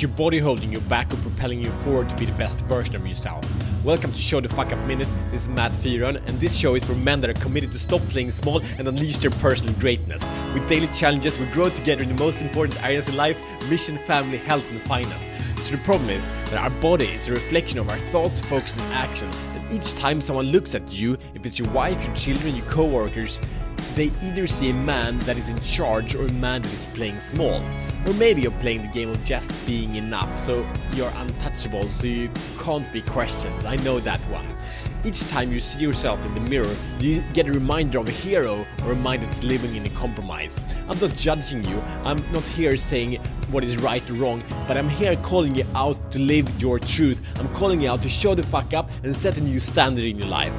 Your body holding you back or propelling you forward to be the best version of yourself. Welcome to Show the Fuck Up Minute. This is Matt Fyron, and this show is for men that are committed to stop playing small and unleash their personal greatness. With daily challenges, we grow together in the most important areas in life mission, family, health, and finance. So the problem is that our body is a reflection of our thoughts, focus, and action. And each time someone looks at you, if it's your wife, your children, your co workers, they either see a man that is in charge or a man that is playing small. Or maybe you're playing the game of just being enough, so you're untouchable, so you can't be questioned. I know that one. Each time you see yourself in the mirror, you get a reminder of a hero or a mind that's living in a compromise. I'm not judging you, I'm not here saying what is right or wrong, but I'm here calling you out to live your truth. I'm calling you out to show the fuck up and set a new standard in your life.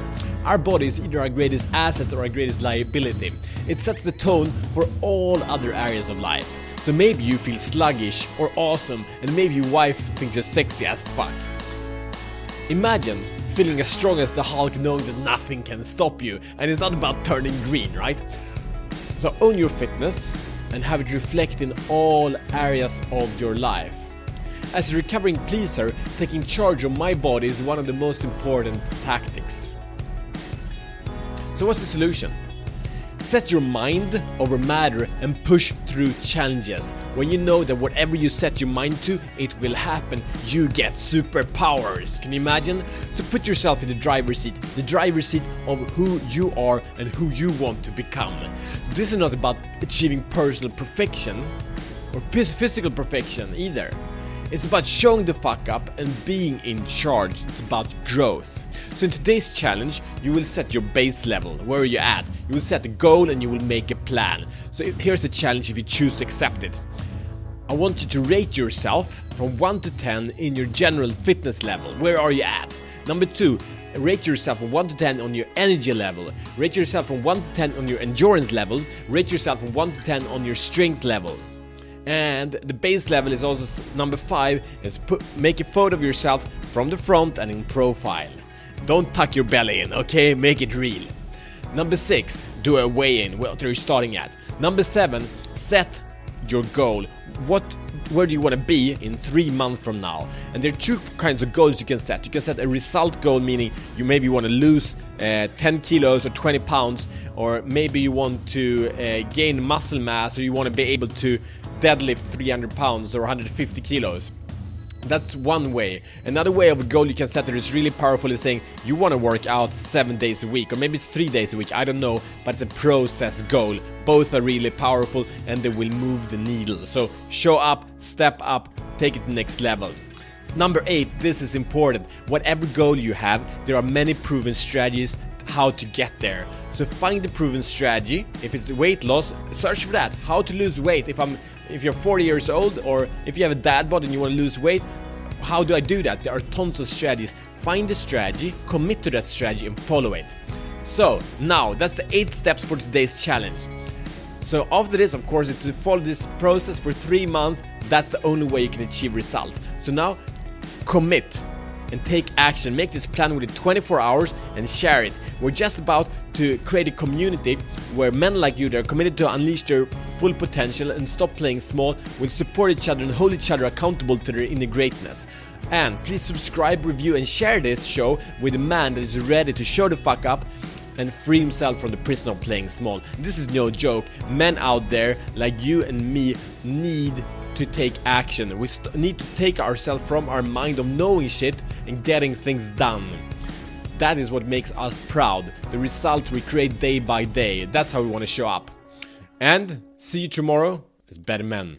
Our body is either our greatest asset or our greatest liability. It sets the tone for all other areas of life. So maybe you feel sluggish or awesome, and maybe your wife thinks you're sexy as fuck. Imagine feeling as strong as the Hulk knowing that nothing can stop you, and it's not about turning green, right? So own your fitness and have it reflect in all areas of your life. As a recovering pleaser, taking charge of my body is one of the most important tactics. So, what's the solution? Set your mind over matter and push through challenges. When you know that whatever you set your mind to, it will happen, you get superpowers. Can you imagine? So put yourself in the driver's seat, the driver's seat of who you are and who you want to become. This is not about achieving personal perfection or physical perfection either. It's about showing the fuck up and being in charge. It's about growth. So in today's challenge, you will set your base level, where are you at? You will set a goal and you will make a plan. So here's the challenge if you choose to accept it. I want you to rate yourself from 1 to 10 in your general fitness level. Where are you at? Number 2, rate yourself from 1 to 10 on your energy level. Rate yourself from 1 to 10 on your endurance level. Rate yourself from 1 to 10 on your strength level. And the base level is also number 5 is put make a photo of yourself from the front and in profile. Don't tuck your belly in, okay? Make it real. Number six, do a weigh in. What are you starting at? Number seven, set your goal. What where do you want to be in three months from now? And there are two kinds of goals you can set. You can set a result goal, meaning you maybe want to lose uh, 10 kilos or 20 pounds, or maybe you want to uh, gain muscle mass, or you want to be able to deadlift 300 pounds or 150 kilos. That's one way. Another way of a goal you can set that is really powerful is saying you want to work out seven days a week, or maybe it's three days a week, I don't know, but it's a process goal. Both are really powerful and they will move the needle. So show up, step up, take it to the next level. Number eight, this is important. Whatever goal you have, there are many proven strategies how to get there. So find the proven strategy. If it's weight loss, search for that. How to lose weight. If I'm if you're 40 years old or if you have a dad bod and you want to lose weight, how do I do that? There are tons of strategies. Find the strategy, commit to that strategy, and follow it. So, now that's the eight steps for today's challenge. So, after this, of course, it's to follow this process for three months. That's the only way you can achieve results. So, now commit and take action. Make this plan within 24 hours and share it. We're just about to create a community where men like you that are committed to unleash their full potential and stop playing small will support each other and hold each other accountable to their inner greatness. And please subscribe, review, and share this show with a man that is ready to show the fuck up and free himself from the prison of playing small. This is no joke. Men out there like you and me need to take action. We need to take ourselves from our mind of knowing shit and getting things done. That is what makes us proud. The result we create day by day. That's how we want to show up. And see you tomorrow as better men.